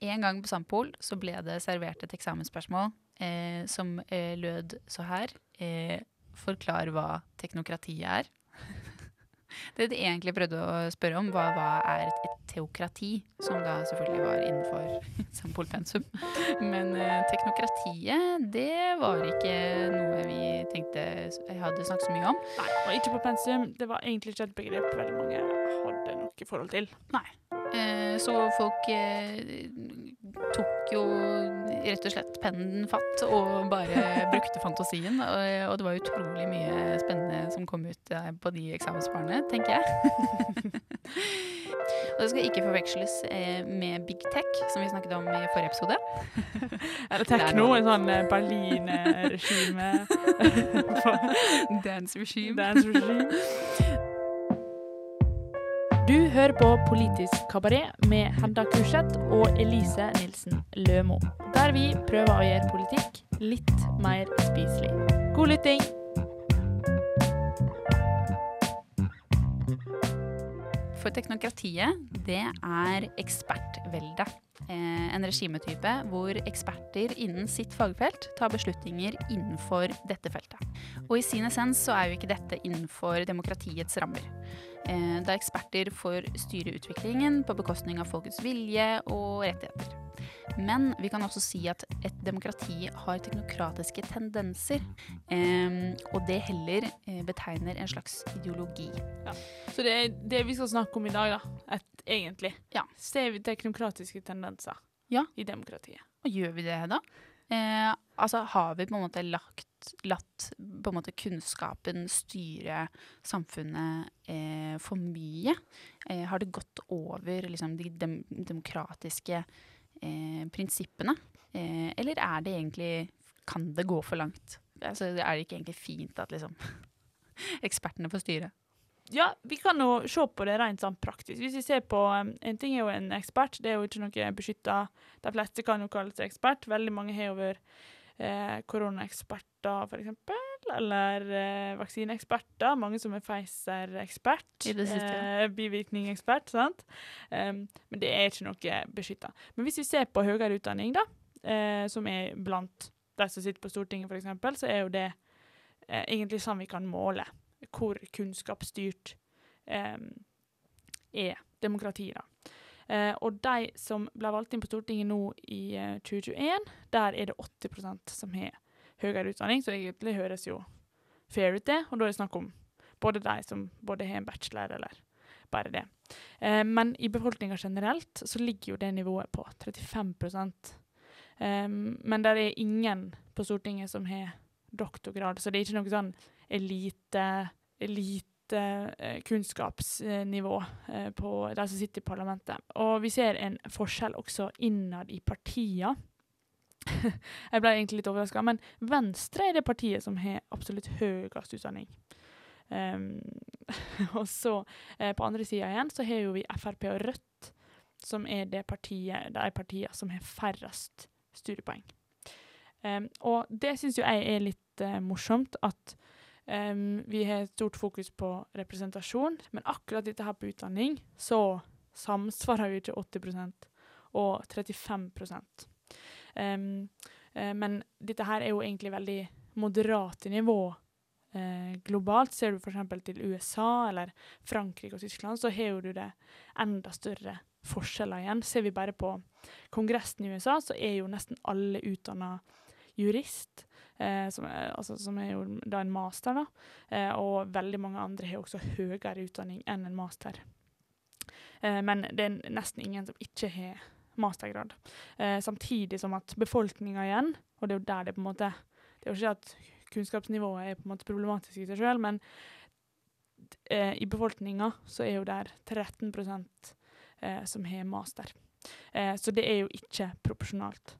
En gang på Sampol så ble det servert et eksamensspørsmål eh, som eh, lød så her. Eh, forklar hva teknokratiet er. det de egentlig prøvde å spørre om, var hva er et, teokrati? Som da selvfølgelig var innenfor Sampol pensum. Men eh, teknokratiet, det var ikke noe vi tenkte jeg hadde snakket så mye om. Nei, og ikke på pensum. Det var egentlig ikke et begrep veldig mange hadde noe forhold til. Nei. Eh, så folk eh, tok jo rett og slett pennen fatt og bare brukte fantasien. Og, det var utrolig mye spennende som kom ut eh, på de eksamensbarna, tenker jeg. og det skal ikke forveksles eh, med Big Tech, som vi snakket om i forrige episode. Eller tekno, en sånn Berlin-regime. Dance regime. Dance regime. Du hører på Politisk kabaret med Hedda Kurseth og Elise Nilsen Lømo, der vi prøver å gjøre politikk litt mer spiselig. God lytting! For teknokratiet, det er ekspertvelde. Eh, en regimetype hvor eksperter innen sitt fagfelt tar beslutninger innenfor dette feltet. Og i sin essens så er jo ikke dette innenfor demokratiets rammer. Eh, da eksperter får styre utviklingen på bekostning av folkets vilje og rettigheter. Men vi kan også si at et demokrati har teknokratiske tendenser. Eh, og det heller eh, betegner en slags ideologi. Ja. Så det er det vi skal snakke om i dag, da. Et, egentlig. Ja. Ser vi teknokratiske tendenser ja. i demokratiet? Og gjør vi det, da? Eh, altså, har vi på en måte lagt latt på en måte kunnskapen styre samfunnet eh, for mye? Eh, har det gått over liksom, de dem demokratiske eh, prinsippene? Eh, eller er det egentlig Kan det gå for langt? Altså, er det ikke egentlig fint at liksom ekspertene får styre? Ja, vi kan jo se på det rent sånn praktisk. Hvis vi ser på um, En ting er jo en ekspert, det er jo ikke noe beskytta. De fleste kan jo kalle seg ekspert. Veldig mange har jo vært eh, koronaeksperter, f.eks. Eller eh, vaksineeksperter. Mange som er Pfizer-ekspert. I det siste. Eh, bivirkning-ekspert. sant? Um, men det er ikke noe beskytta. Men hvis vi ser på høyere utdanning, da, eh, som er blant de som sitter på Stortinget, f.eks., så er jo det eh, egentlig sånn vi kan måle hvor kunnskapsstyrt eh, er demokrati. da. Eh, og de som ble valgt inn på Stortinget nå i eh, 2021, der er det 80% som har høyere utdanning, så egentlig høres jo fair ut, det. Og da er det snakk om både de som både har en bachelor eller bare det. Eh, men i befolkninga generelt så ligger jo det nivået på 35 eh, Men det er ingen på Stortinget som har doktorgrad, så det er ikke noe sånn elite, elite lite eh, kunnskapsnivå eh, på de som sitter i parlamentet. Og vi ser en forskjell også innad i partiene. jeg ble egentlig litt overraska, men Venstre er det partiet som har absolutt høyest utdanning. Um, og så eh, på andre sida igjen så har jo vi Frp og Rødt, som er det partiet, de partiene som har færrest studiepoeng. Um, og det syns jo jeg er litt uh, morsomt, at Um, vi har stort fokus på representasjon, men akkurat dette her på utdanning, så samsvarer jo ikke 80% og 35 um, uh, Men dette her er jo egentlig veldig moderate nivå uh, globalt. Ser du f.eks. til USA eller Frankrike og Tyskland, så har du det enda større forskjeller igjen. Ser vi bare på Kongressen i USA, så er jo nesten alle utdanna jurist. Eh, som, er, altså, som, er, jo da en master, da. Eh, og veldig mange andre har også høyere utdanning enn en master. Eh, men det er nesten ingen som ikke har mastergrad. Eh, samtidig som at befolkninga igjen, og det er jo der det på en måte Det er jo ikke at kunnskapsnivået er på en måte problematisk i seg sjøl, men eh, i befolkninga så er jo der 13 eh, som har master. så det er jo ikke proporsjonalt.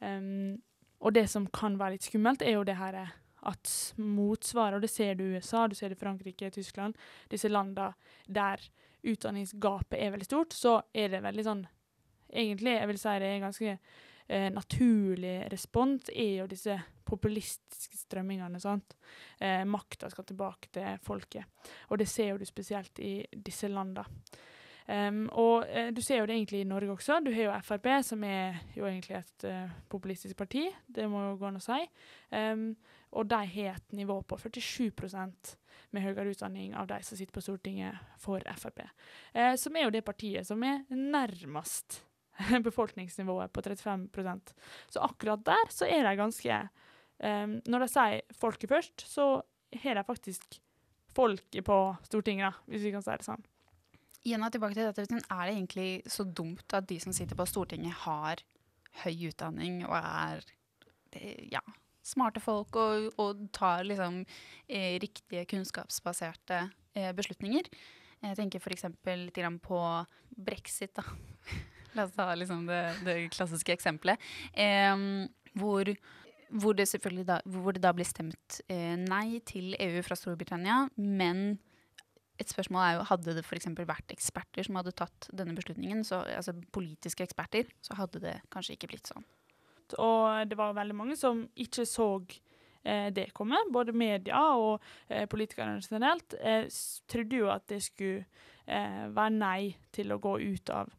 Um, og det som kan være litt skummelt, er jo det her at motsvaret, og det ser du i USA, du ser det i Frankrike, Tyskland, disse landene der utdanningsgapet er veldig stort, så er det veldig sånn Egentlig, jeg vil si det er en ganske eh, naturlig respons, er jo disse populistiske strømmingene. sant? Eh, makta skal tilbake til folket. Og det ser jo du spesielt i disse landene. Um, og uh, du ser jo det egentlig i Norge også. Du har jo Frp, som er jo egentlig et uh, populistisk parti. Det må jo gå an å si. Um, og de har et nivå på 47% med høyere utdanning av de som sitter på Stortinget for Frp. Uh, som er jo det partiet som er nærmest befolkningsnivået på 35% Så akkurat der så er de ganske um, Når de sier folket først, så har de faktisk folket på Stortinget, da, hvis vi kan si det sånn. Igjen tilbake til dette, Er det egentlig så dumt at de som sitter på Stortinget, har høy utdanning og er ja, smarte folk og, og tar liksom eh, riktige kunnskapsbaserte eh, beslutninger? Jeg tenker f.eks. litt på brexit. da. La oss ta liksom det, det klassiske eksempelet. Eh, hvor, hvor, det da, hvor, det da, blir stemt eh, nei til EU fra Storbritannia, men et spørsmål er jo hadde det f.eks. vært eksperter som hadde tatt denne beslutningen, så, altså politiske eksperter, så hadde det kanskje ikke blitt sånn. Og det var veldig mange som ikke så eh, det komme. Både media og eh, politikerne generelt eh, trodde jo at det skulle eh, være nei til å gå ut av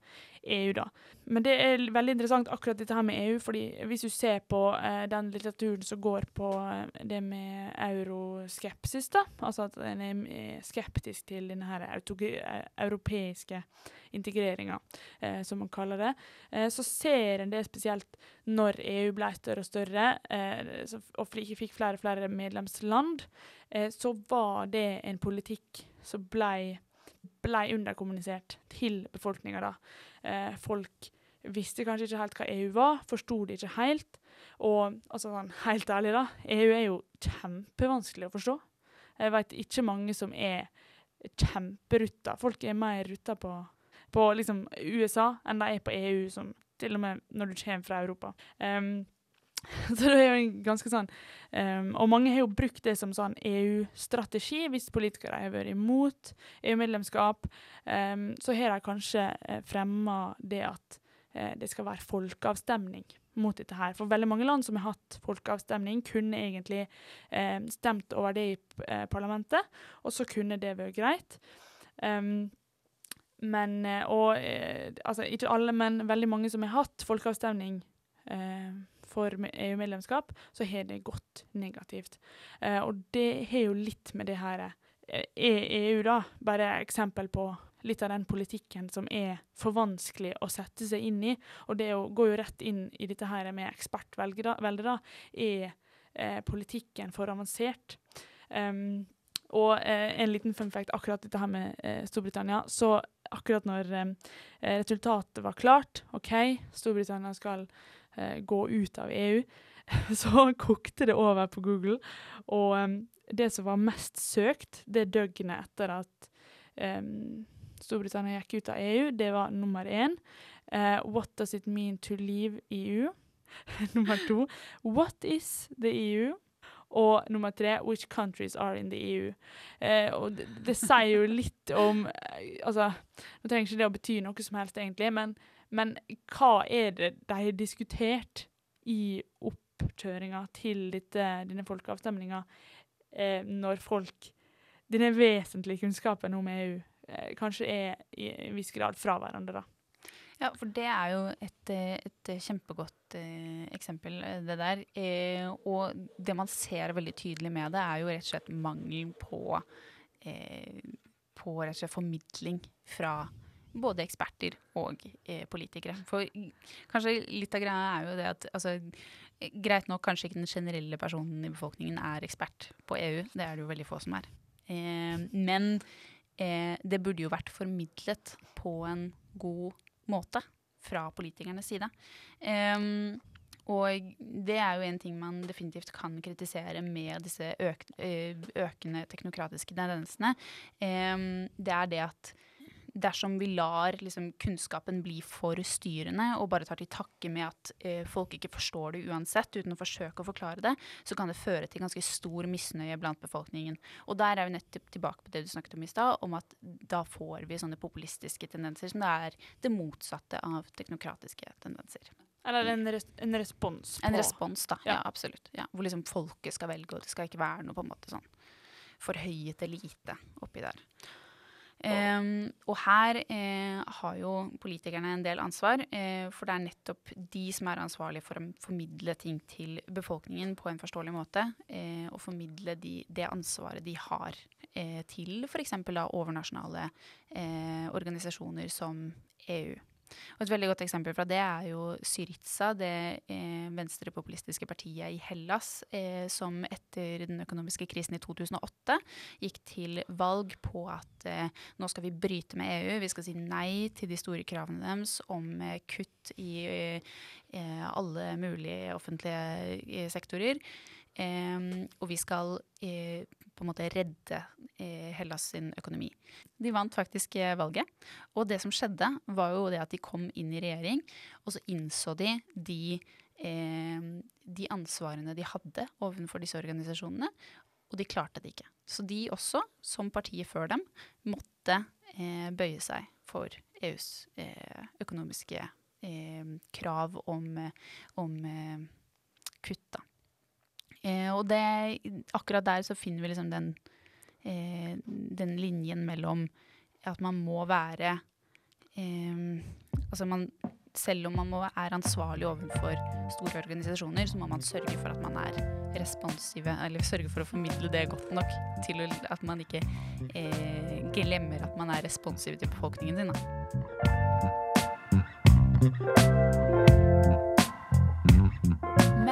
EU, da. Men det er veldig interessant akkurat dette her med EU, fordi hvis du ser på eh, den litteraturen som går på eh, det med euroskepsis, da, altså at en er skeptisk til denne her eh, europeiske integreringa, eh, som man kaller det, eh, så ser en det spesielt når EU ble større og større, eh, og fikk flere og flere medlemsland, så var det en politikk som ble ble underkommunisert til befolkninga. eh, folk visste kanskje ikke helt hva EU var, forsto det ikke helt. Og altså sånn, helt ærlig, da, EU er jo kjempevanskelig å forstå. Jeg vet ikke mange som er kjemperutta. Folk er mer rutta på, på liksom USA enn de er på EU, som til og med når du kommer fra Europa. Um, så det er jo ganske sånn um, Og mange har jo brukt det som sånn EU-strategi. Hvis politikere har vært imot EU-medlemskap, um, så har de kanskje uh, fremma det at uh, det skal være folkeavstemning mot dette her. For veldig mange land som har hatt folkeavstemning, kunne egentlig uh, stemt over det i uh, parlamentet, og så kunne det vært greit. Um, men Og altså, ikke alle, men veldig mange som har hatt folkeavstemning for EU-medlemskap, så har det gått negativt. Eh, og det har jo litt med det her eh, Er EU da bare eksempel på litt av den politikken som er for vanskelig å sette seg inn i? Og det går jo rett inn i dette her med ekspertveldet, Er eh, politikken for avansert? Um, og eh, en liten fun akkurat dette her med eh, Storbritannia. Så akkurat når eh, resultatet var klart, OK, Storbritannia skal eh, gå ut av EU, så kokte det over på Google. Og um, det som var mest søkt det døgnet etter at um, Storbritannia gikk ut av EU, det var nummer én. Uh, what does it mean to leave EU? nummer to. What is the EU? Og nummer tre, which countries are in the EU? Eh, og det, det, sier jo litt om eh, Altså, nå trenger ikke det å bety noe som helst, egentlig, men men hva er det de har diskutert i oppkjøringa til dette, denne folkeavstemninga, eh, når folk Denne vesentlige kunnskapen om EU eh, kanskje er i en viss grad fra hverandre, da. Ja, for det er jo et, et kjempegodt eh, eksempel, eh, det der. Eh, og det man ser veldig tydelig med det, er jo rett og slett mangel på, eh, på rett og slett formidling fra både eksperter og eh, politikere. For kanskje litt av greia er jo det at altså, Greit nok, kanskje ikke den generelle personen i befolkningen er ekspert på EU. Det er det jo veldig få som er. Eh, men eh, det burde jo vært formidlet på en god måte fra politikernes side. Eh, og det er jo en ting man definitivt kan kritisere med disse øk eh, økende teknokratiske tendensene. Eh, det er det at dersom vi lar liksom, kunnskapen bli for styrende og bare tar til takke med at eh, folk ikke forstår det uansett, uten å forsøke å forklare det, så kan det føre til ganske stor misnøye blant befolkningen. Og der er vi nettopp tilbake på det du snakket om i stad, om at da får vi sånne populistiske tendenser som det er det motsatte av teknokratiske tendenser. Eller en, res en respons på En respons, da. Ja, ja absolutt. Ja, hvor liksom folket skal velge, og det skal ikke være noe på en måte sånn forhøyet elite oppi der. Um, og her eh, har jo politikerne en del ansvar, eh, for det er nettopp de som er ansvarlige for å formidle ting til befolkningen på en forståelig måte. Eh, og formidle de, det ansvaret de har eh, til f.eks. overnasjonale eh, organisasjoner som EU. Og et veldig godt eksempel fra det er jo Syriza, det eh, venstrepopulistiske partiet i Hellas, eh, som etter den økonomiske krisen i 2008 gikk til valg på at eh, nå skal vi bryte med EU, vi skal si nei til de store kravene deres om eh, kutt i eh, alle mulige offentlige eh, sektorer. og vi skal på en måte redde eh, Hellas sin økonomi. De vant faktisk eh, valget. Og det som skjedde, var jo det at de kom inn i regjering, og så innså de de, eh, de ansvarene de hadde overfor disse organisasjonene, og de klarte det ikke. Så de også, som partiet før dem, måtte bøye seg for EUs økonomiske krav om, om kutt. da. Eh, og det, akkurat der så finner vi liksom den, eh, den linjen mellom at man må være eh, Altså man Selv om man må, er ansvarlig overfor store organisasjoner, så må man sørge for at man er responsive, eller sørge for å formidle det godt nok til at man ikke eh, glemmer at man er responsiv til befolkningen sin. Da.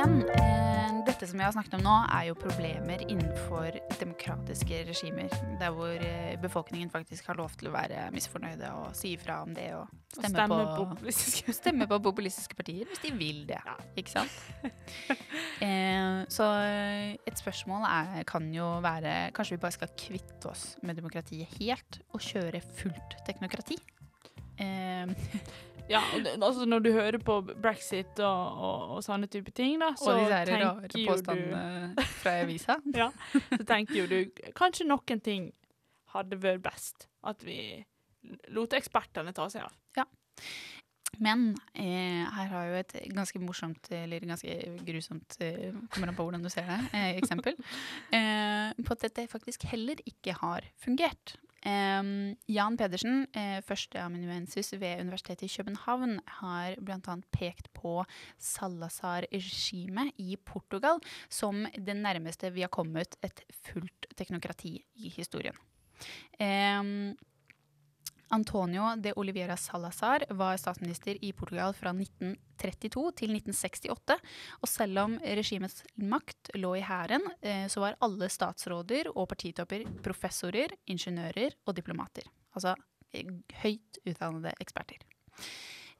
Men eh, dette som vi har snakket om nå, er jo problemer innenfor demokratiske regimer. Der hvor eh, befolkningen faktisk har lov til å være misfornøyde og si ifra om det og stemme, og stemme, på, populistiske. stemme, på, populistiske partier hvis de vil det. Ja. Ikke sant? eh, så et spørsmål er, kan jo være Kanskje vi bare skal kvitte oss med demokratiet helt og kjøre fullt teknokrati? Eh, ja, altså Når du hører på brexit og, og, og sånne type ting, da, så og disse rare påstandene fra avisa. ja, så tenker jo du kanskje noen ting hadde vært best at vi lot ekspertene ta seg av. Ja. Men eh, her har jo et ganske morsomt, eller ganske grusomt, eh, kommer an på hvordan du ser det, eh, eksempel. Eh, på at dette faktisk heller ikke har fungert. Um, Jan Pedersen, eh, førsteamanuensis ved Universitetet i København, har bl.a. pekt på Salazar-regimet i Portugal som det nærmeste vi har kommet et fullt teknokrati i historien. Um, Antonio de Oliveira Salazar var statsminister i Portugal fra 1932 til 1968. Og selv om regimets makt lå i hæren, eh, så var alle statsråder og partitopper professorer, ingeniører og diplomater. Altså eh, høyt utdannede eksperter.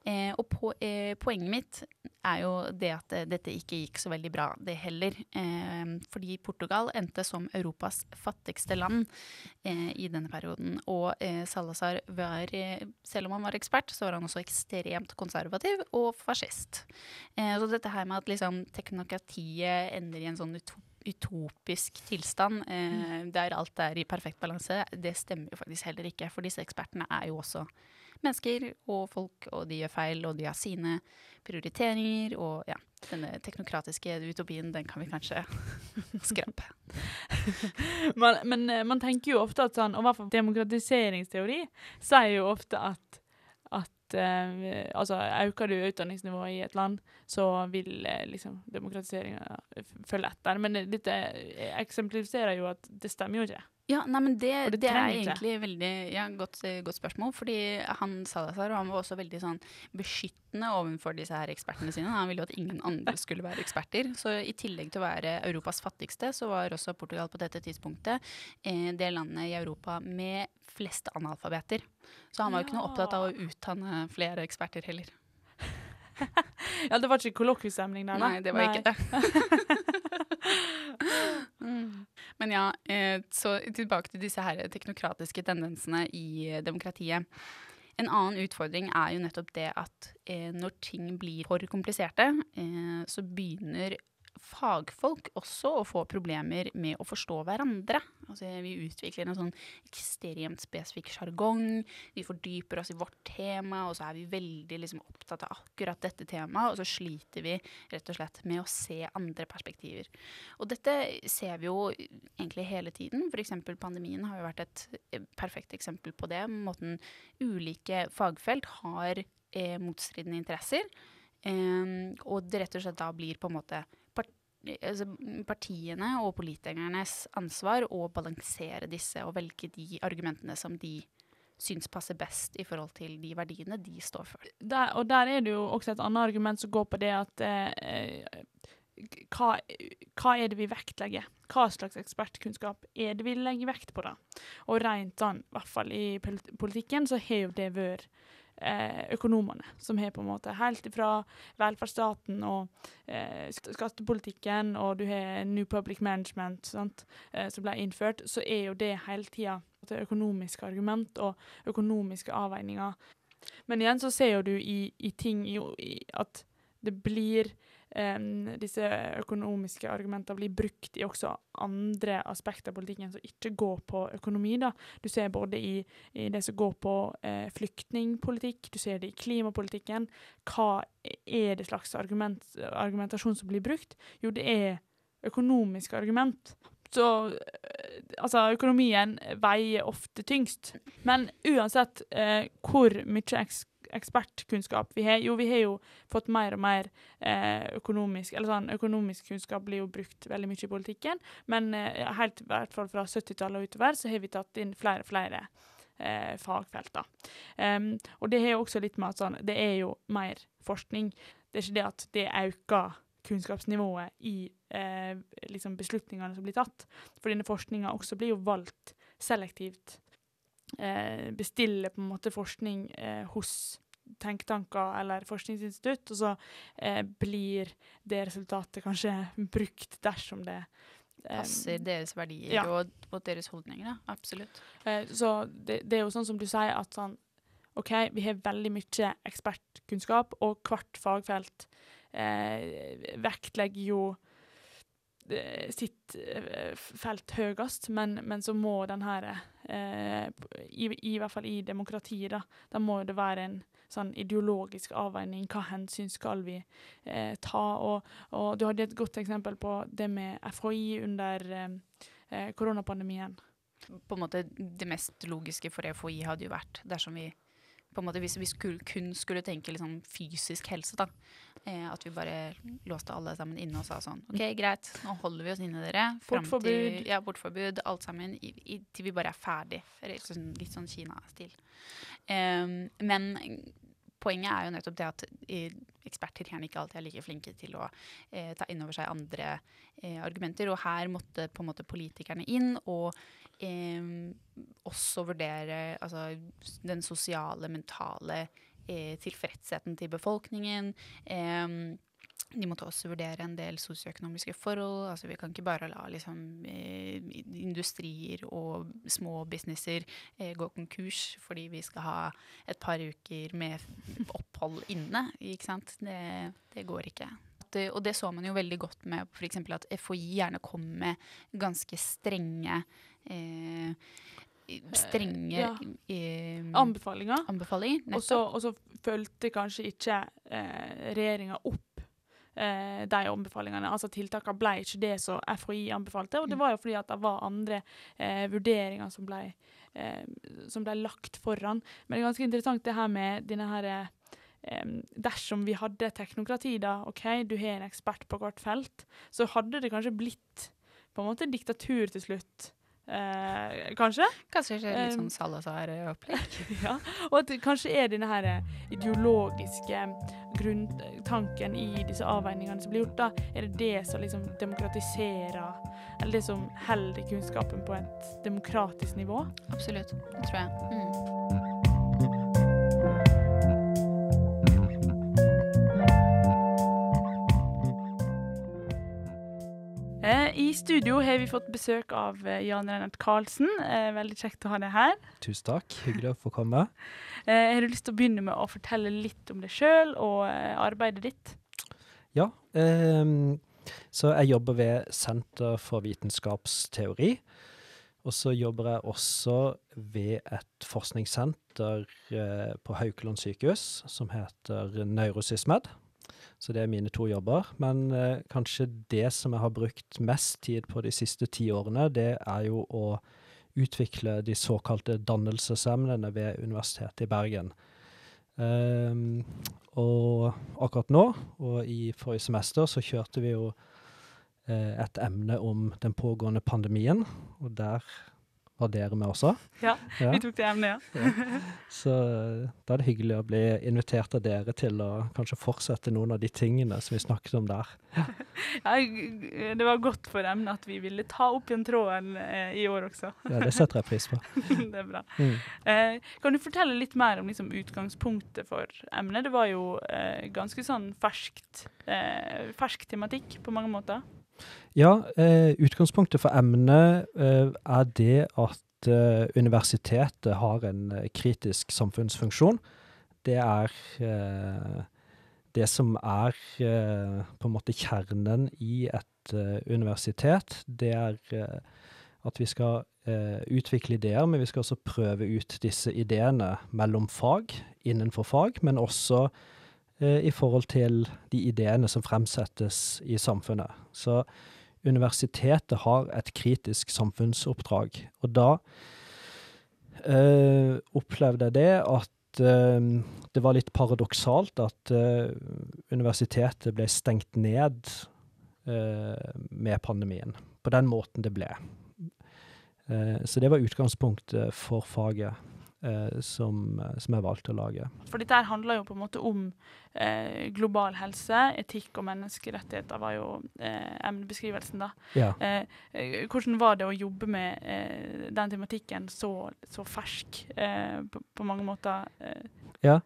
Eh, og på, eh, poenget mitt er jo det at eh, dette ikke gikk så veldig bra, det heller. Eh, fordi Portugal endte som Europas fattigste land eh, i denne perioden. Og eh, Salazar var, selv om han var ekspert, så var han også ekstremt konservativ og fascist. så dette her med at liksom, teknokratiet ender i en sånn utopisk tilstand eh, der alt er i perfekt balanse, det stemmer jo faktisk heller ikke. For disse ekspertene er jo også mennesker og folk, og de gjør feil, og de har sine prioriteringer. Og ja, denne teknokratiske utopien, den kan vi kanskje skrape. man, men eh, man tenker jo ofte at sånn, og i hvert fall demokratiseringsteori sier jo ofte at at eh, altså, øker du utdanningsnivået i et land, så vil eh, liksom demokratiseringa følge etter. Men dette eksemplifiserer jo at det stemmer jo ikke. Ja, nei, men det, det, det er egentlig veldig ja, godt, godt, spørsmål. Fordi han Salazar han var også veldig sånn beskyttende overfor disse her ekspertene sine. Han ville jo at ingen andre skulle være eksperter. Så i tillegg til å være Europas fattigste, så var også Portugal på dette tidspunktet eh, det landet i Europa med flest analfabeter. Så han var jo ja. ikke noe opptatt av å utdanne flere eksperter heller. ja, det var ikke kollokviestemning der, da? Nei, det var Nei. ikke det. Men ja, eh, så tilbake til disse her teknokratiske tendensene i eh, demokratiet. En annen utfordring er jo nettopp det at eh, når ting blir for kompliserte, så begynner fagfolk også å få problemer med å forstå hverandre. Altså, vi utvikler en sånn ekstremt spesifikk sjargong. Vi fordyper oss i vårt tema, og så er vi veldig liksom, opptatt av akkurat dette temaet. Og så sliter vi rett og slett med å se andre perspektiver. Og dette ser vi jo egentlig hele tiden. F.eks. pandemien har jo vært et perfekt eksempel på det. Måten ulike fagfelt har eh, motstridende interesser. Um, og det rett og slett da blir på en måte altså partiene og politikernes ansvar å balansere disse og velge de argumentene som de syns passer best i forhold til de verdiene de står for. Der, og der er det jo også et annet argument som går på det at eh, hva, hva, er det vi vektlegger? Hva slags ekspertkunnskap er det vi legger vekt på, da? Og rent sånn, i hvert fall i politikken, så har jo det vært eh, økonomene, som har på en måte helt fra velferdsstaten og eh, skattepolitikken, og du har New Public Management sant, eh, som ble innført, så er jo det hele tida økonomiske argument og økonomiske avveininger. Men igjen så ser jo du i, i ting i, i at det blir um, disse økonomiske argumentene blir brukt i også andre aspekter av politikken som ikke går på økonomi. Da. Du ser både i, i det som går på uh, flyktningpolitikk, du ser det i klimapolitikken. Hva er det slags argument, argumentasjon som blir brukt? Jo, det er økonomiske argument. Så uh, altså, økonomien veier ofte tyngst. Men uansett eh, hvor mye eks ekspertkunnskap vi har? Jo, vi har jo fått mer og mer eh, økonomisk eller sånn, Økonomisk kunnskap blir jo brukt veldig mye i politikken, men eh, helt i hvert fall fra 70-tallet og utover så har vi tatt inn flere og flere eh, fagfelt. Um, og det har jo også litt med at sånn, det er jo mer forskning. Det er ikke det at det øker kunnskapsnivået i eh, liksom beslutningene som blir tatt. For denne forskninga også blir jo valgt selektivt eh, bestille på en måte forskning eh, hos tenketanker eller forskningsinstitutt, og så eh, blir det resultatet kanskje brukt dersom det eh, Passer deres verdier ja. og, og, deres holdninger, ja. Absolutt. Eh, så det, det, er jo sånn som du sier, at sånn OK, vi har veldig mye ekspertkunnskap, og hvert fagfelt eh, vektlegger jo sitt eh, felt høyest, men, men, så må den her eh, i, i, hvert fall i demokratiet, da, da må det være en sånn ideologisk avveining. Hva hensyn skal vi eh, ta? Og, og, du hadde et godt eksempel på det med FHI under eh, koronapandemien. På en måte Det mest logiske for FHI hadde jo vært dersom vi på en måte Hvis vi skulle, kun skulle tenke liksom fysisk helse, da. Eh, at vi bare låste alle sammen inne og sa sånn OK, greit, nå holder vi oss inne, dere. Portforbud. Ja, portforbud. Alt sammen. I, i, til vi bare er ferdig. Sånn, litt sånn Kina-stil. Um, men poenget er jo nettopp det at eksperter gjerne ikke alltid er like flinke til å eh, ta inn over seg andre eh, argumenter. Og her måtte på en måte politikerne inn og eh, også vurdere altså, den sosiale, mentale tilfredsheten til befolkningen. Eh, de måtte også vurdere en del sosioøkonomiske forhold. altså Vi kan ikke bare la liksom, eh, industrier og små businesser eh, gå konkurs fordi vi skal ha et par uker med opphold inne. ikke sant? Det, det går ikke. Og det så man jo veldig godt med f.eks. at FHI gjerne kom med ganske strenge eh, strenge ja. eh, anbefalinger. anbefalinger og så fulgte kanskje ikke eh, regjeringa opp eh, de anbefalingene. Altså Tiltakene ble ikke det som FHI anbefalte. Og det mm. var jo fordi at det var andre eh, vurderinger som ble, eh, som ble, lagt foran. Men det er ganske interessant det her med denne her eh, dersom vi hadde teknokrati, da, OK, du har en ekspert på hvert felt, så hadde det kanskje blitt på en måte diktatur til slutt. Eh, kanskje. Kanskje ikke litt sånn Salazar-opplegg. ja, og at kanskje er denne her ideologiske grunntanken i disse avveiningene som blir gjort, da, er det det som liksom demokratiserer Eller det som holder kunnskapen på et demokratisk nivå? Absolutt. Det tror jeg. Mm. I studio har vi fått besøk av eh, Jan Reinert Karlsen. Eh, veldig kjekt å ha deg her. Tusen takk. Hyggelig å få komme. Eh, har du lyst til å begynne med å fortelle litt om deg sjøl og arbeidet ditt? Ja. Eh, Så jeg jobber ved Senter for vitenskapsteori. Og så jobber jeg også ved et forskningssenter på Haukeland sykehus som heter Neurosysmed. Så det er mine to jobber. Men eh, kanskje det som jeg har brukt mest tid på de siste ti årene, det er jo å utvikle de såkalte dannelsesemnene ved Universitetet i Bergen. Um, og akkurat nå, og i forrige semester, så kjørte vi jo eh, et emne om den pågående pandemien, og der var dere med også. Ja, Ja. vi tok det emnet, ja. Så eh, da er det hyggelig å bli invitert av dere til å kanskje fortsette noen av de tingene som vi snakket om der. ja. ja Det var godt for emnet at vi ville ta opp igjen tråden eh, i år også. Ja, det setter jeg pris på. det er bra. Mm. Eh, kan du fortelle litt mer om liksom, utgangspunktet for emnet? Det var jo eh, ganske sånn ferskt, eh, fersk tematikk på mange måter. Ja, eh, utgangspunktet for emnet eh, er det at eh, universitetet har en kritisk samfunnsfunksjon. Det er det som er på en måte kjernen i et universitet. Det er at vi skal utvikle ideer, men vi skal også prøve ut disse ideene mellom fag, innenfor fag, men også i forhold til de ideene som fremsettes i samfunnet. Så universitetet har et kritisk samfunnsoppdrag, og da eh, opplevde jeg det at eh, det var litt paradoksalt at eh, universitetet ble stengt ned eh, med pandemien, på den måten det ble. Eh, så det var utgangspunktet for faget eh, som, som jeg valgte å lage. For dette handler jo på en måte om eh, global helse, etikk og menneskerettigheter var jo eh, emnebeskrivelsen, da. Ja. Eh, eh, hvordan var det å jobbe med eh, den tematikken så, så fersk eh, på, på mange måter? Eh,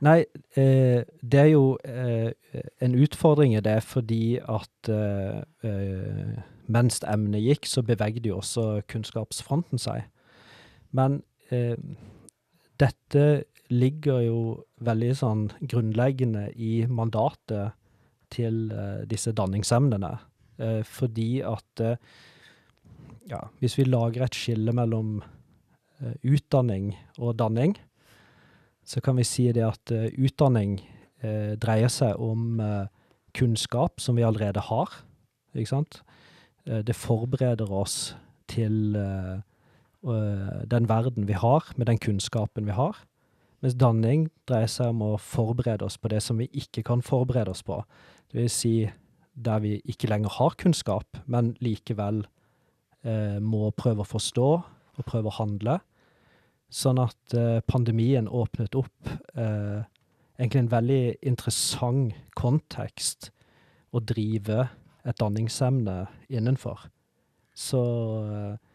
Nei, eh, det er jo eh, en utfordring i det fordi at eh, eh, mens emnet gikk, så bevegde jo også kunnskapsfronten seg. Men eh, dette ligger jo veldig sånn grunnleggende i mandatet til eh, disse danningsemnene. Eh, fordi at eh, ja, hvis vi lager et skille mellom eh, utdanning og danning, så kan vi si det at eh, utdanning dreier seg om kunnskap som vi allerede har. Ikke sant? Det forbereder oss til den verden vi har, med den kunnskapen vi har. Mens danning dreier seg om å forberede oss på det som vi ikke kan forberede oss på. Det vil si der vi ikke lenger har kunnskap, men likevel eh, må prøve å forstå og prøve å handle. Sånn at eh, pandemien åpnet opp eh, egentlig en veldig interessant kontekst å drive et danningsemne innenfor. Så eh,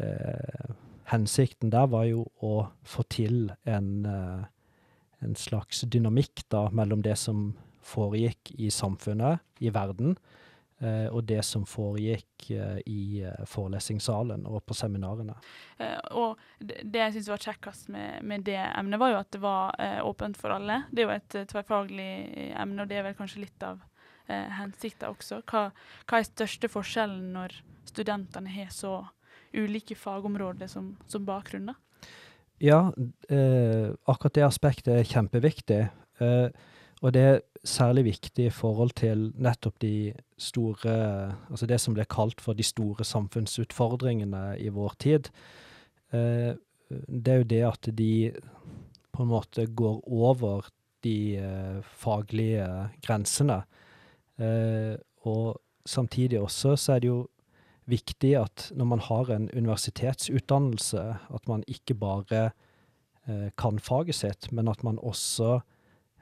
eh, hensikten der var jo å få til en, eh, en slags dynamikk da mellom det som foregikk i samfunnet, i verden, eh, og det som foregikk eh, i forelesningssalen og på seminarene. Og det, jeg syns var kjekkest med, med det emnet, var jo at det var åpent for alle. Det er jo et tverrfaglig emne, og det er vel kanskje litt av eh, hensikten også. Hva, hva er største forskjellen når studentene har så ulike fagområder som, som bakgrunn? da? Ja, eh, akkurat det aspektet er kjempeviktig. Eh, og det er særlig viktig i forhold til nettopp de store Altså det som ble kalt for de store samfunnsutfordringene i vår tid. Eh, det er jo det at de på en måte går over de eh, faglige grensene. Eh, og samtidig også så er det jo viktig at når man har en universitetsutdannelse, at man ikke bare eh, kan faget sitt, men at man også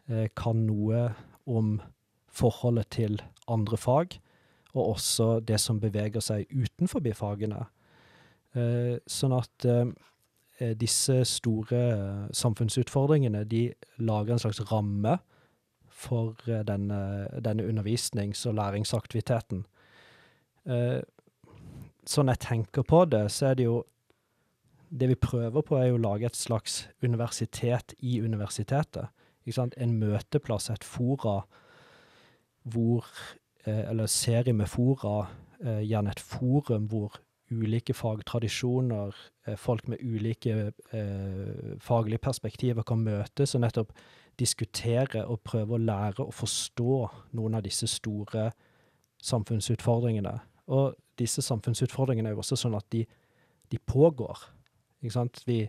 eh, kan noe om forholdet til andre fag, og også det som beveger seg utenfor fagene. Eh, sånn at eh, disse store eh, samfunnsutfordringene, de lager en slags ramme for eh, denne, denne undervisnings- og læringsaktiviteten. Eh, sånn jeg tenker på det, så er det jo Det vi prøver på, er jo å lage et slags universitet i universitetet. En møteplass, et fora, hvor eh, eller serie med fora, eh, gjerne et forum hvor ulike fagtradisjoner, eh, folk med ulike eh, faglige perspektiver kan møtes og nettopp diskutere og prøve å lære å forstå noen av disse store samfunnsutfordringene. Og disse samfunnsutfordringene er jo også sånn at de, de pågår. Ikke sant? Vi,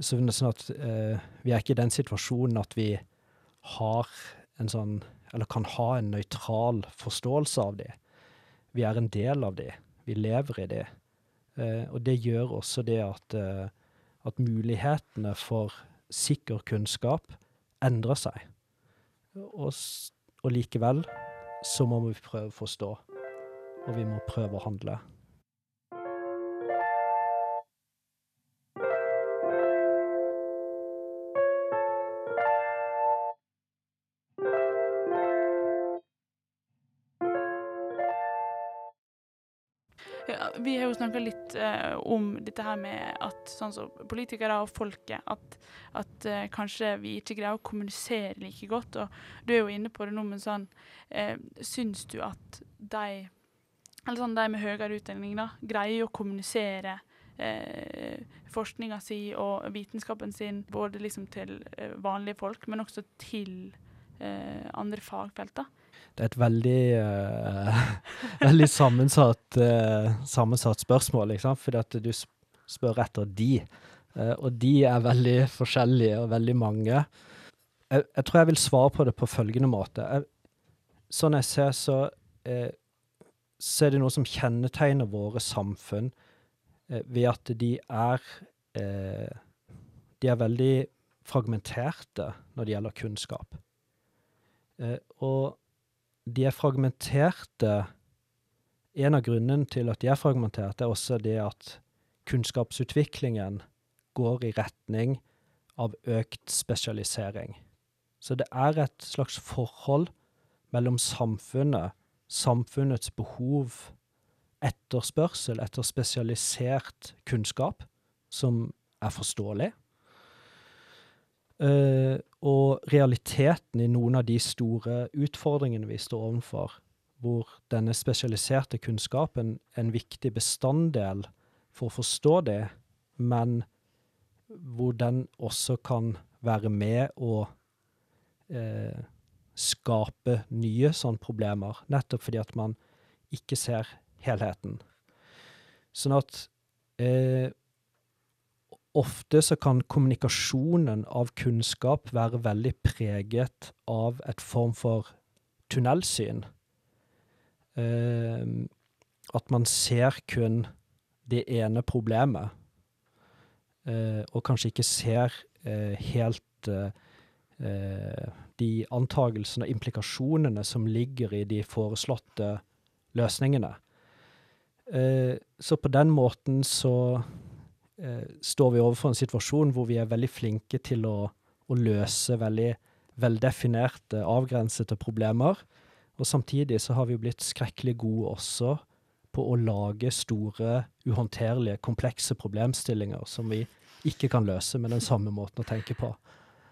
så sånn at eh, vi er ikke i den situasjonen at vi har en sånn Eller kan ha en nøytral forståelse av de. Vi er en del av de. Vi lever i de. Eh, og det gjør også det at, eh, at mulighetene for sikker kunnskap endrer seg. Og, og likevel så må vi prøve å forstå, og vi må prøve å handle. Vi har jo snakka litt eh, om dette her med at sånn som politikere og folket, at, at eh, kanskje vi ikke greier å kommunisere like godt. Og du er jo inne på det nå, men sånn eh, Syns du at de eller sånn de med høyere utdanning da, greier å kommunisere eh, forskninga si og vitenskapen sin både liksom til eh, vanlige folk, men også til eh, andre fagfelt? Det er et veldig, eh, veldig sammensatt, uh, sammensatt spørsmål, sant? fordi at du spør etter de. Uh, og de er veldig forskjellige og veldig mange. Jeg, jeg, tror jeg vil svare på det på følgende måte. Jeg, sånn jeg ser, så, så er det noe som kjennetegner våre samfunn ved at de er De er veldig fragmenterte når det gjelder kunnskap. og de er fragmenterte. En av grunnene til at de er fragmenterte, er også det at kunnskapsutviklingen går i retning av økt spesialisering. Så det er et slags forhold mellom samfunnet, samfunnets behov, etterspørsel etter spesialisert kunnskap, som er forståelig, Uh, og realiteten i noen av de store utfordringene vi står overfor, hvor denne spesialiserte kunnskapen er en viktig bestanddel for å forstå det, men hvor den også kan være med å uh, skape nye sånne problemer, nettopp fordi at man ikke ser helheten. Sånn at eh, Ofte så kan kommunikasjonen av kunnskap være veldig preget av et form for tunnelsyn. Eh, at man ser kun det ene problemet, eh, og kanskje ikke ser uh, helt de antagelsene og implikasjonene som ligger i de foreslåtte løsningene. så på den måten så eh, står vi overfor en situasjon hvor vi er veldig flinke til å, å løse veldig veldefinerte, avgrensede problemer. Og samtidig så har vi blitt skrekkelig gode også på å lage store, uhåndterlige, komplekse problemstillinger som vi ikke kan løse med den samme måten å tenke på.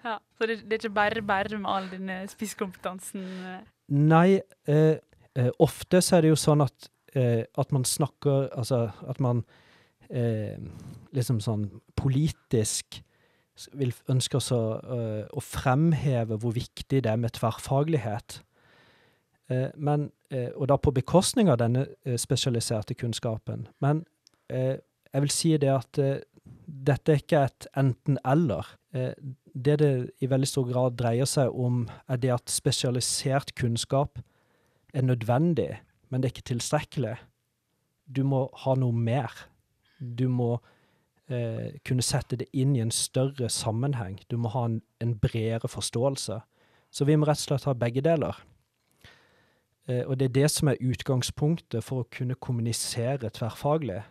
Ja, Så det, det er ikke bare bare med all denne spisskompetansen? Eh? Nei, eh, eh, ofte så er det jo sånn at, eh, at man snakker Altså at man eh, liksom sånn politisk vil ønske oss å, uh, å, fremheve hvor viktig det er med tverrfaglighet. Men, og da på bekostning av denne spesialiserte kunnskapen. Men jeg vil si det at dette er ikke et enten-eller. Det det i veldig stor grad dreier seg om, er det at spesialisert kunnskap er nødvendig, men det er ikke tilstrekkelig. Du må ha noe mer. Du må eh, kunne sette det inn i en større sammenheng. Du må ha en, en bredere forståelse. Så vi må rett og slett ha begge deler. Eh, og det er det som er utgangspunktet for å kunne kommunisere tverrfaglig.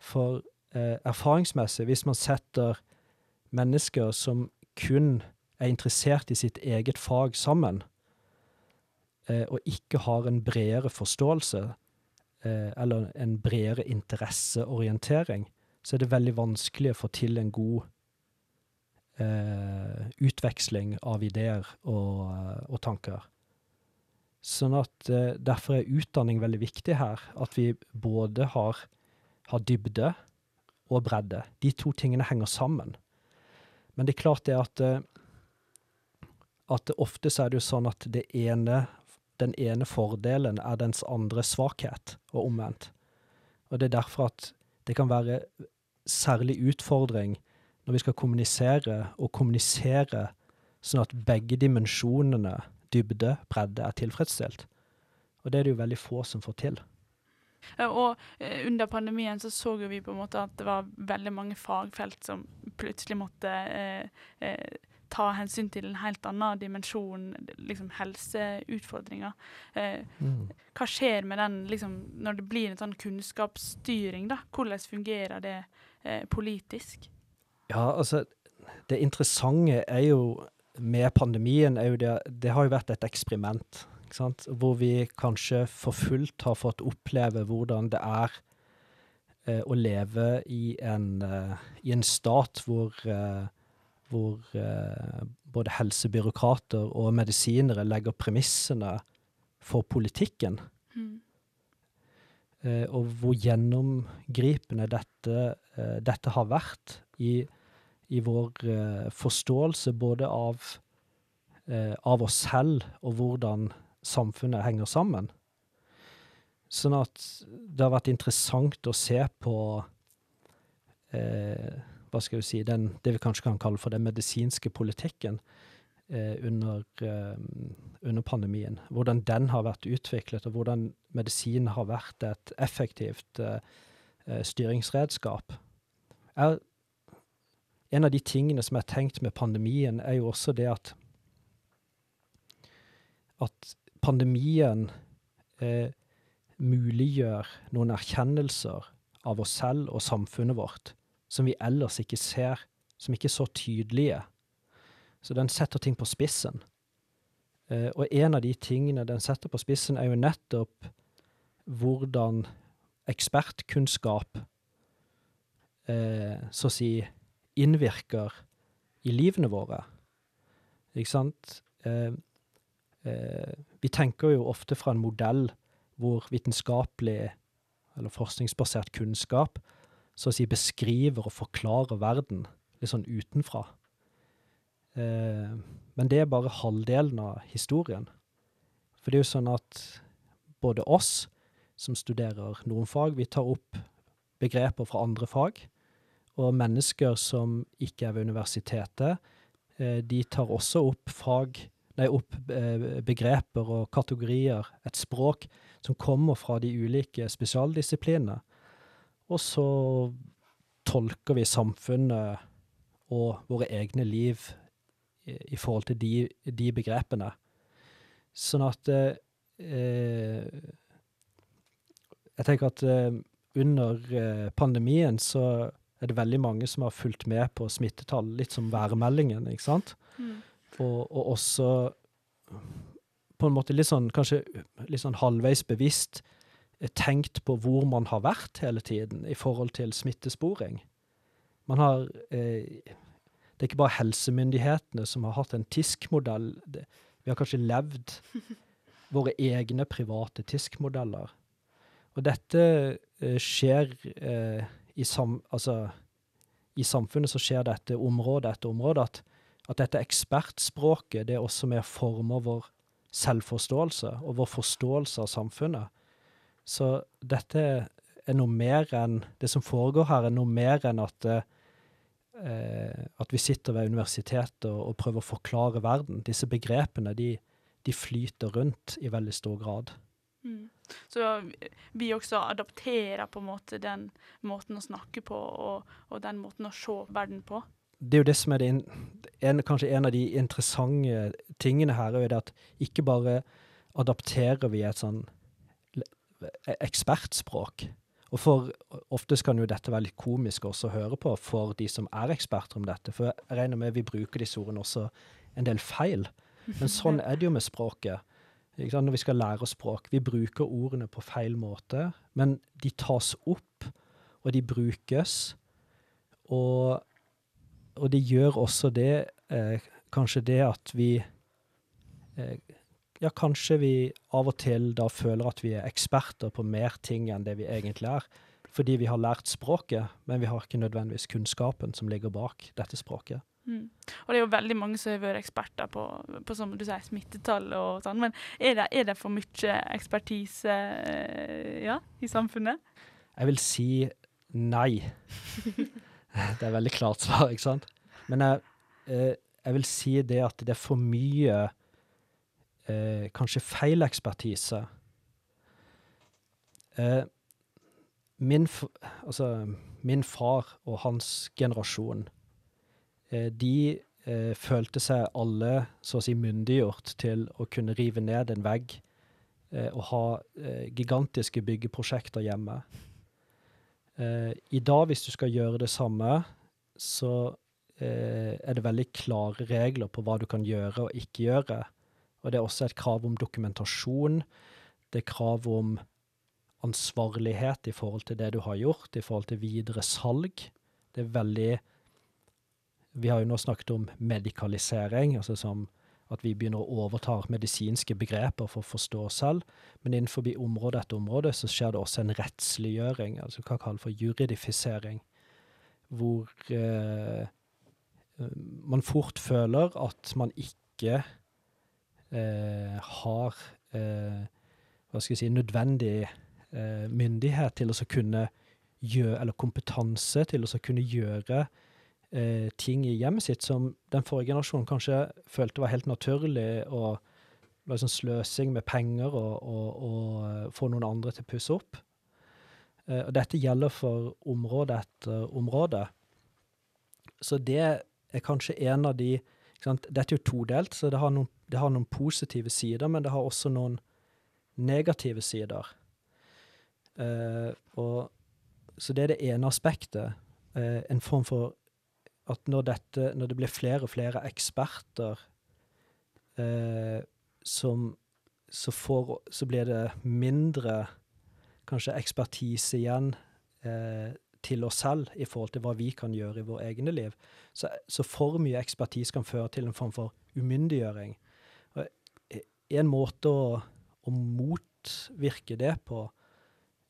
For eh, erfaringsmessig, hvis man setter mennesker som kun er interessert i sitt eget fag sammen, eh, og ikke har en bredere forståelse, Eh, eller en bredere interesseorientering, så er det veldig vanskelig å få til en god eh, utveksling av ideer og, og, tanker. Sånn at eh, Derfor er utdanning veldig viktig her. At vi både har, har dybde og bredde. De to tingene henger sammen. Men det er klart det at eh, at ofte så er det jo sånn at ene, den ene fordelen er dens andre svakhet, og omvendt. Og det er derfor at det kan være særlig utfordring når vi skal kommunisere, og kommunisere sånn at begge dimensjonene, dybde, bredde, er tilfredsstilt. Og det er det jo veldig få som får til. Eh, Og eh, under pandemien så så jo vi på en måte at det var veldig mange fagfelt som plutselig måtte eh, eh, ta hensyn til en helt annen dimensjon, liksom helseutfordringer. Eh, hva skjer med den liksom, når det blir en sånn kunnskapsstyring? da? Hvordan fungerer det eh, politisk? Ja, altså Det interessante er jo med pandemien er jo det Det har jo vært et eksperiment. Hvor vi kanskje for fullt har fått oppleve hvordan det er eh, å leve i en, eh, i en stat hvor, eh, hvor eh, både helsebyråkrater og medisinere legger premissene for politikken. Mm. eh, og hvor gjennomgripende dette, eh, dette har vært i, i vår forståelse både av, av oss selv og hvordan samfunnet henger sammen. Sånn at det har vært interessant å se på eh, hva skal vi si, den, det vi kanskje kan kalle for den medisinske politikken eh, under, eh, under pandemien. Hvordan den har vært utviklet, og hvordan medisin har vært et effektivt eh, styringsredskap. Jeg, en av de tingene som er tenkt med pandemien, er jo også det at at pandemien eh, muliggjør noen erkjennelser av oss selv og samfunnet vårt som vi ellers ikke ser, som ikke er så tydelige. Så den setter ting på spissen. Eh, og en av de tingene den setter på spissen, er jo nettopp hvordan ekspertkunnskap eh, så å si innvirker i livene våre. Ikke sant? Eh, eh, vi tenker jo ofte fra en modell hvor vitenskapelig eller forskningsbasert kunnskap så å si beskriver og forklarer verden litt sånn utenfra. Eh, men det er bare halvdelen av historien. For det er jo sånn at både oss som studerer noen fag, vi tar opp begreper fra andre fag. Og mennesker som ikke er ved universitetet, eh, de tar også opp fag Nei, opp eh, begreper og kategorier, et språk, som kommer fra de ulike spesialdisiplinene. Og så tolker vi samfunnet og våre egne liv i, forhold til de, de begrepene. Sånn at eh, Jeg tenker at eh, under eh, pandemien så er det veldig mange som har fulgt med på smittetall, litt som værmeldingen, ikke sant? Mm. Og, og også på en måte litt sånn, kanskje litt sånn halvveis bevisst eh, tenkt på hvor man har vært hele tiden i forhold til smittesporing. Man har eh, Det er ikke bare helsemyndighetene som har hatt en TISK-modell. Vi har kanskje levd våre egne private TISK-modeller. Og dette eh, skjer eh, i, sam, altså, i samfunnet så skjer dette område etter område at, at dette ekspertspråket det er også med å forme vår selvforståelse og vår forståelse av samfunnet. Så dette er noe mer enn Det som foregår her, er noe mer enn at, eh, at vi sitter ved universitetet og, og prøver å forklare verden. Disse begrepene de, de flyter rundt i veldig stor grad. Mm. Så vi også adapterer på en måte den måten å snakke på, og, og den måten å se verden på. Det er jo det som er det en, kanskje en av de interessante tingene her, er at ikke bare adapterer vi et sånn e- ekspertspråk. Og for oftest kan jo dette være litt komisk også å høre på for de som er eksperter om dette, for jeg regner med vi bruker disse ordene også en del feil. Men sånn er det jo med språket. Når vi skal lære språk. Vi bruker ordene på feil måte, men de tas opp, og de brukes. Og, og det gjør også det, eh, kanskje det at vi eh, ja, kanskje vi av og til da føler at vi er eksperter på mer ting enn det vi egentlig er. Fordi vi har lært språket, men vi har ikke nødvendigvis kunnskapen som ligger bak dette språket. Mm. Og det er jo veldig mange som har vært eksperter på, på som du sier, smittetall og sånn. Men er det, er det for mye ekspertise ja, i samfunnet? Jeg vil si nei. det er veldig klart svar, ikke sant? Men jeg, eh, jeg vil si det at det er for mye eh, kanskje feil ekspertise. Eh, min, altså, min far og hans generasjon de følte seg alle så å si myndiggjort til å kunne rive ned en vegg og ha gigantiske byggeprosjekter hjemme. I dag, hvis du skal gjøre det samme, så er det veldig klare regler på hva du kan gjøre og ikke gjøre. Og det er også et krav om dokumentasjon. Det er krav om ansvarlighet i forhold til det du har gjort, i forhold til videre salg. Det er veldig vi har jo nå snakket om medikalisering, altså som at vi begynner å overta medisinske begreper for å forstå selv. Men innenfor område etter område så skjer det også en rettsliggjøring, altså hva kalles for juridifisering, hvor eh, man fort føler at man ikke eh, har eh, hva skal jeg si, nødvendig eh, myndighet til å kunne gjøre, eller kompetanse til å kunne gjøre eh, ting i hjemmet sitt som den forrige generasjonen kanskje følte var helt naturlig, og var sånn sløsing med penger og, og, og eh, få noen andre til å pusse opp. Eh, og dette gjelder for område etter område. Så det er kanskje en av de Dette er jo todelt, så det har, noen, det har noen positive sider, men det har også noen negative sider. Uh, og, så det er det ene aspektet. Uh, en form for at når, dette, når det blir flere og flere eksperter eh, som så, får, så, blir det mindre kanskje ekspertise igjen eh, til oss selv i forhold til hva vi kan gjøre i vår egne liv. Så, så for mye ekspertise kan føre til en form for umyndiggjøring. Og en måte å, å motvirke det på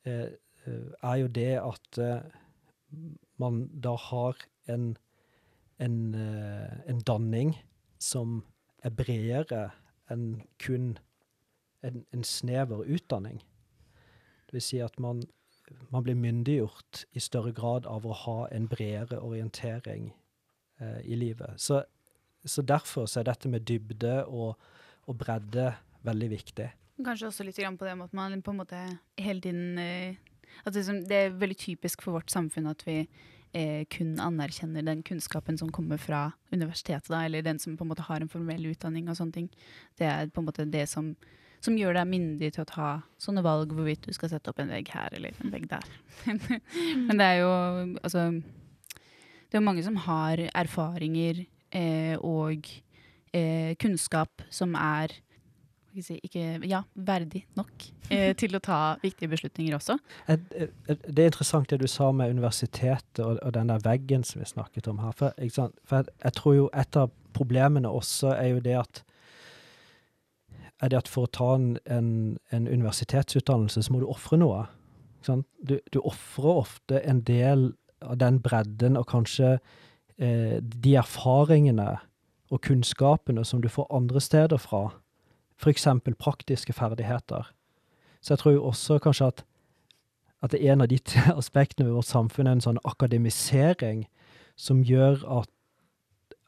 eh, eh, er jo det at eh, man da har en en, eh, en danning som er bredere enn kun en, en, snever utdanning. Det vil si at man, man, blir myndiggjort i større grad av å ha en bredere orientering eh, i livet. Så, så, derfor så er dette med dybde og, og, bredde veldig viktig. Kanskje også litt på det med at man på en måte hele tiden eh, at det, det er veldig typisk for vårt samfunn at vi eh, kun anerkjenner den kunnskapen som kommer fra universitetet, da, eller den som på en måte har en formell utdanning og sånne ting. Det er på en måte det som, som gjør deg myndig til å ta sånne valg hvorvidt du skal sette opp en vegg her eller en vegg der. Men det er jo altså Det er jo mange som har erfaringer eh, og eh, kunnskap som er si, ikke, ja, verdig nok eh, til å ta viktige beslutninger også. Det er interessant det du sa med universitetet og, og den der veggen som vi snakket om her. For, For jeg, jeg, tror jo et av problemene også er jo det at er det at for å ta en, en, en universitetsutdannelse, så må du ofre noe. Du, du ofrer ofte en del av den bredden og kanskje eh, de erfaringene og kunnskapene som du får andre steder fra f.eks. praktiske ferdigheter. Så jeg tror også kanskje at, at en av de aspektene ved vårt samfunn er en sånn akademisering som gjør at,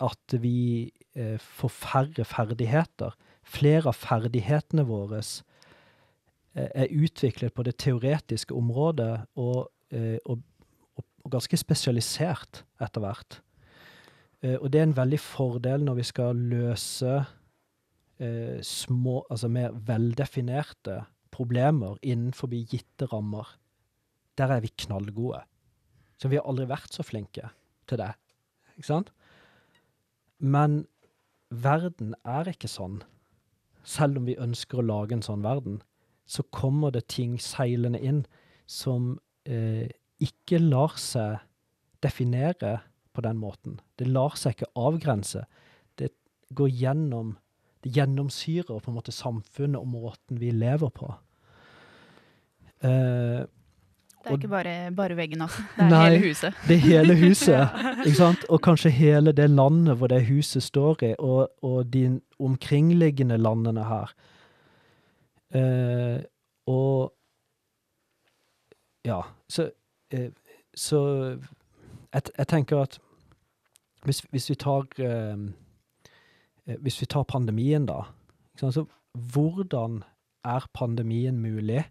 at vi eh, får færre ferdigheter. Flere av ferdighetene våre eh, er utviklet på det teoretiske området og, eh, og, og ganske spesialisert etter hvert. Eh, og det er en veldig fordel når vi skal løse eh, små, altså mer veldefinerte problemer innenfor gitte rammer. Der er vi knallgode. Så vi har aldri vært så flinke til det. Ikke sant? Men verden er ikke sånn. Selv om vi ønsker å lage en sånn verden, så kommer det ting seilende inn som eh, ikke lar seg definere på den måten. Det lar seg ikke avgrense. Det går gjennom gjennomsyrer på en måte samfunnet og måten vi lever på. Eh, Det er ikke bare, bare veggen, altså. Det er Nei. hele huset. det er hele huset, ikke sant? Og kanskje hele det landet hvor det huset står i, og, og de omkringliggende landene her. Eh, og ja, så, eh, så jeg, jeg tenker at hvis, hvis vi tar eh, Hvis vi tar pandemien, da. Så hvordan er pandemien mulig?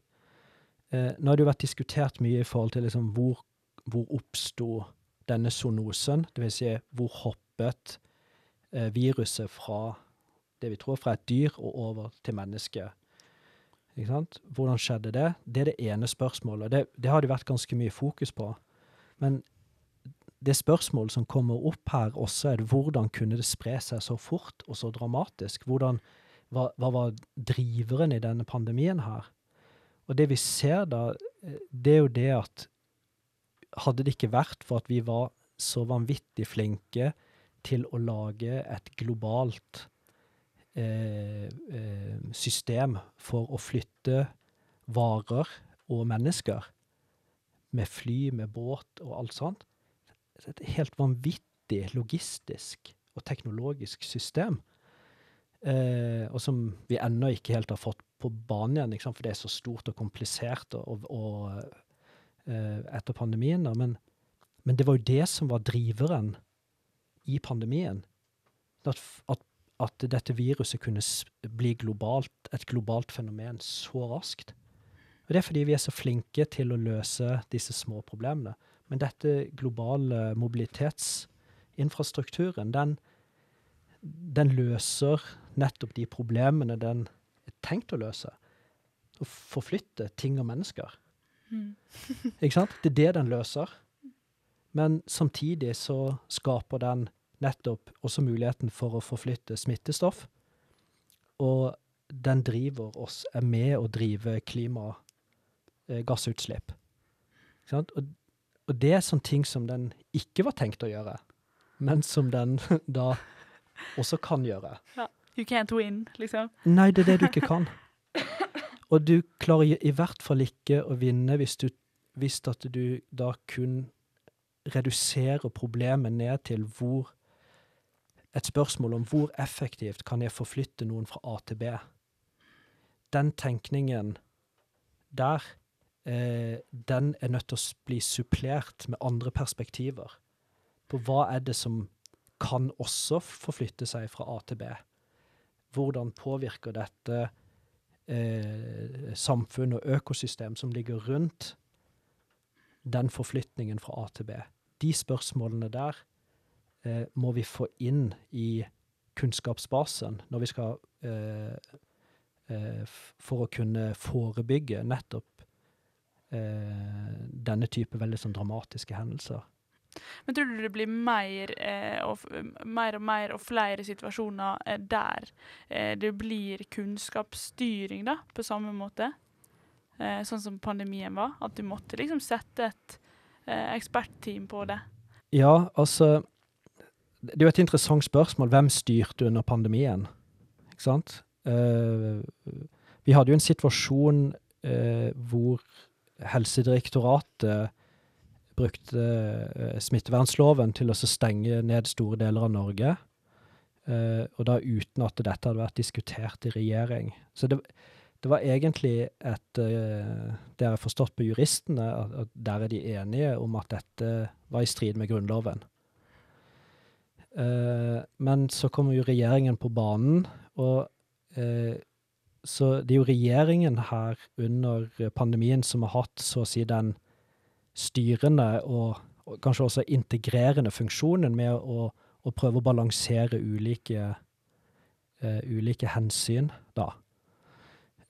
Eh, nå har det jo vært diskutert mye i forhold til liksom hvor, hvor oppsto denne zoonosen, dvs. Si, hvor hoppet eh, viruset fra det vi tror fra et dyr og over til mennesket. Hvordan skjedde det? Det er det ene spørsmålet. Det, det har det vært ganske mye fokus på. Men det spørsmålet som kommer opp her også, er hvordan kunne det spre seg så fort og så dramatisk? Hvordan, hva, hva var driveren i denne pandemien her? Og det vi ser da, eh, det er jo det at hadde det ikke vært for at vi var så vanvittig flinke til å lage et globalt eh, eh, system for å flytte varer og mennesker, med fly, med båt og alt sånt, så et helt vanvittig logistisk og teknologisk system, eh, og som vi ennå ikke helt har fått på banen igjen, sant? for det er så stort og komplisert og, og, eh, etter pandemien. Da. Men, men det var jo det som var driveren i pandemien. At, at, at dette viruset kunne bli globalt, et globalt fenomen så raskt. Og det er fordi vi er så flinke til å løse disse små problemene. Men dette globale mobilitetsinfrastrukturen, den, den løser nettopp de problemene den er tenkt å løse. Å forflytte ting og mennesker. Mm. Ikke sant? Det er det den løser. Men samtidig så skaper den nettopp også muligheten for å forflytte smittestoff. Og den driver oss, er med å drive klimagassutslipp. Ikke sant? Og, det er sånne ting som den ikke var tenkt å gjøre, men som den da også kan gjøre. You can't win, liksom. Nei, det er det du ikke kan. Og du klarer i, i hvert fall ikke å vinne hvis, du, hvis at du da kun reduserer problemet ned til hvor Et spørsmål om hvor effektivt kan jeg forflytte noen fra A til B. Den tenkningen der, eh, den er nødt til å bli supplert med andre perspektiver. På hva er det som kan også forflytte seg fra A til B? hvordan påvirker dette eh, samfunn og økosystem som ligger rundt den forflytningen fra A til B. De spørsmålene der eh, må vi få inn i kunnskapsbasen når vi skal eh, eh, For å kunne forebygge nettopp denne type veldig sånn dramatiske hendelser. Men tror du det blir mer, eh, og, mer og mer og flere situasjoner eh, der eh, det blir kunnskapsstyring, da, på samme måte? Eh, sånn som pandemien var? At du måtte liksom sette et eh, ekspertteam på det? Ja, altså Det er jo et interessant spørsmål. Hvem styrte under pandemien? Ikke sant? Eh, vi hadde jo en situasjon eh, hvor Helsedirektoratet brukte eh, smittevernloven til å stenge ned store deler av Norge. eh, og da uten at dette hadde vært diskutert i regjering. Så det, det var egentlig et eh, Det har jeg forstått på juristene, at, der er de enige om at dette var i strid med Grunnloven. Men så kommer jo regjeringen på banen, og så det er jo regjeringen her under pandemien som har hatt så å si den styrende og, og kanskje også integrerende funksjonen med å, å prøve å balansere ulike, uh, ulike hensyn, da.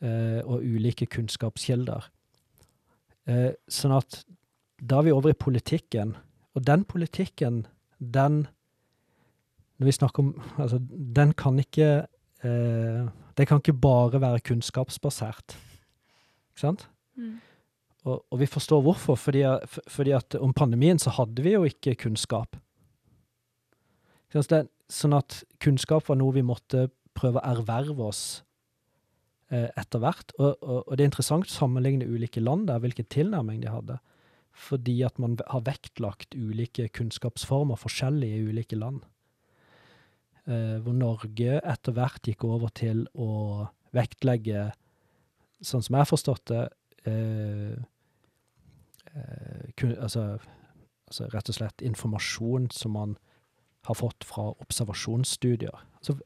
Uh, og ulike kunnskapskilder. Uh, sånn at da er vi over i politikken, og den politikken, den Når vi snakker om Altså, den kan ikke Det kan ikke bare være kunnskapsbasert. Ikke sant? Mm. Og, og vi forstår hvorfor, fordi, fordi at om pandemien så hadde vi jo ikke kunnskap. Sånn at kunnskap var noe vi måtte prøve å erverve oss eh, etter hvert. Og, og, og, det er interessant å sammenligne ulike land der, hvilken tilnærming de hadde. Fordi at man har vektlagt ulike kunnskapsformer forskjellig i ulike land. Eh, hvor Norge etter hvert gikk over til å vektlegge, sånn som jeg har forstått det, eh, eh, kun, altså, altså rett og slett informasjon som man har fått fra observasjonsstudier. Altså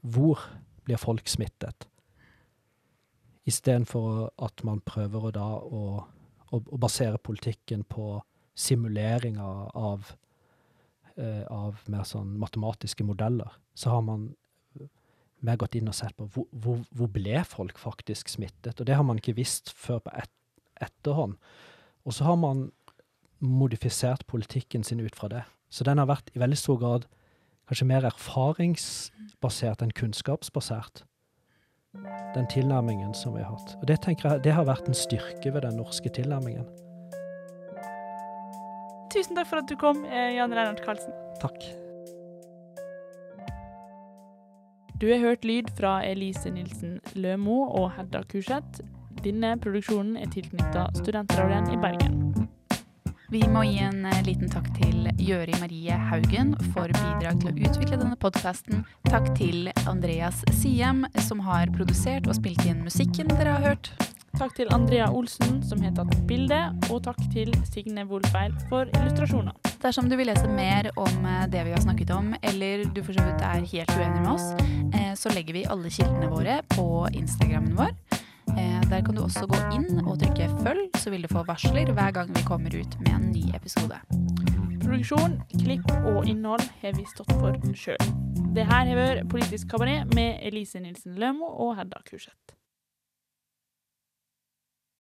hvor blir folk smittet? Istedenfor at man prøver å da å, å, å basere politikken på simuleringer av, eh, av mer sånn matematiske modeller, så har man mer gått inn og sett på hvor, hvor, hvor, ble folk faktisk smittet. Og det har man ikke visst før på et, etterhånd. Og så har man modifisert politikken sin ut fra det. Så den har vært i veldig stor grad kanskje mer erfaringsbasert enn kunnskapsbasert. Den tilnærmingen som vi har hatt. Og det jeg det har vært en styrke ved den norske tilnærmingen. Tusen takk for at du kom, eh, Jan Reinhard Karlsen. Takk. Du har hørt lyd fra Elise Nilsen Lømo og Hedda Kurseth. Denne produksjonen er tilknyttet Studentradioen i Bergen. Vi må gi en eh, liten takk til Gjøri Marie Haugen for bidrag til å utvikle denne podkasten. Takk til Andreas Siem, som har produsert og spilt inn musikken dere har hørt. Takk til Andrea Olsen, som har tatt bilde, og takk til Signe Wolfeil for illustrasjoner. Dersom du vil lese mer om eh, det vi har snakket om, eller du for så vidt er helt uenig med oss, eh, så legger vi alle kildene våre på Instagrammen vår. Eh, der kan du også gå inn og trykke 'følg', så vil du få varsler hver gang vi kommer ut med en ny episode. Produksjon, klipp og innhold har vi stått for sjøl. Det her har vært Politisk kabaret med Elise Nilsen Lømo og Hedda Kurseth.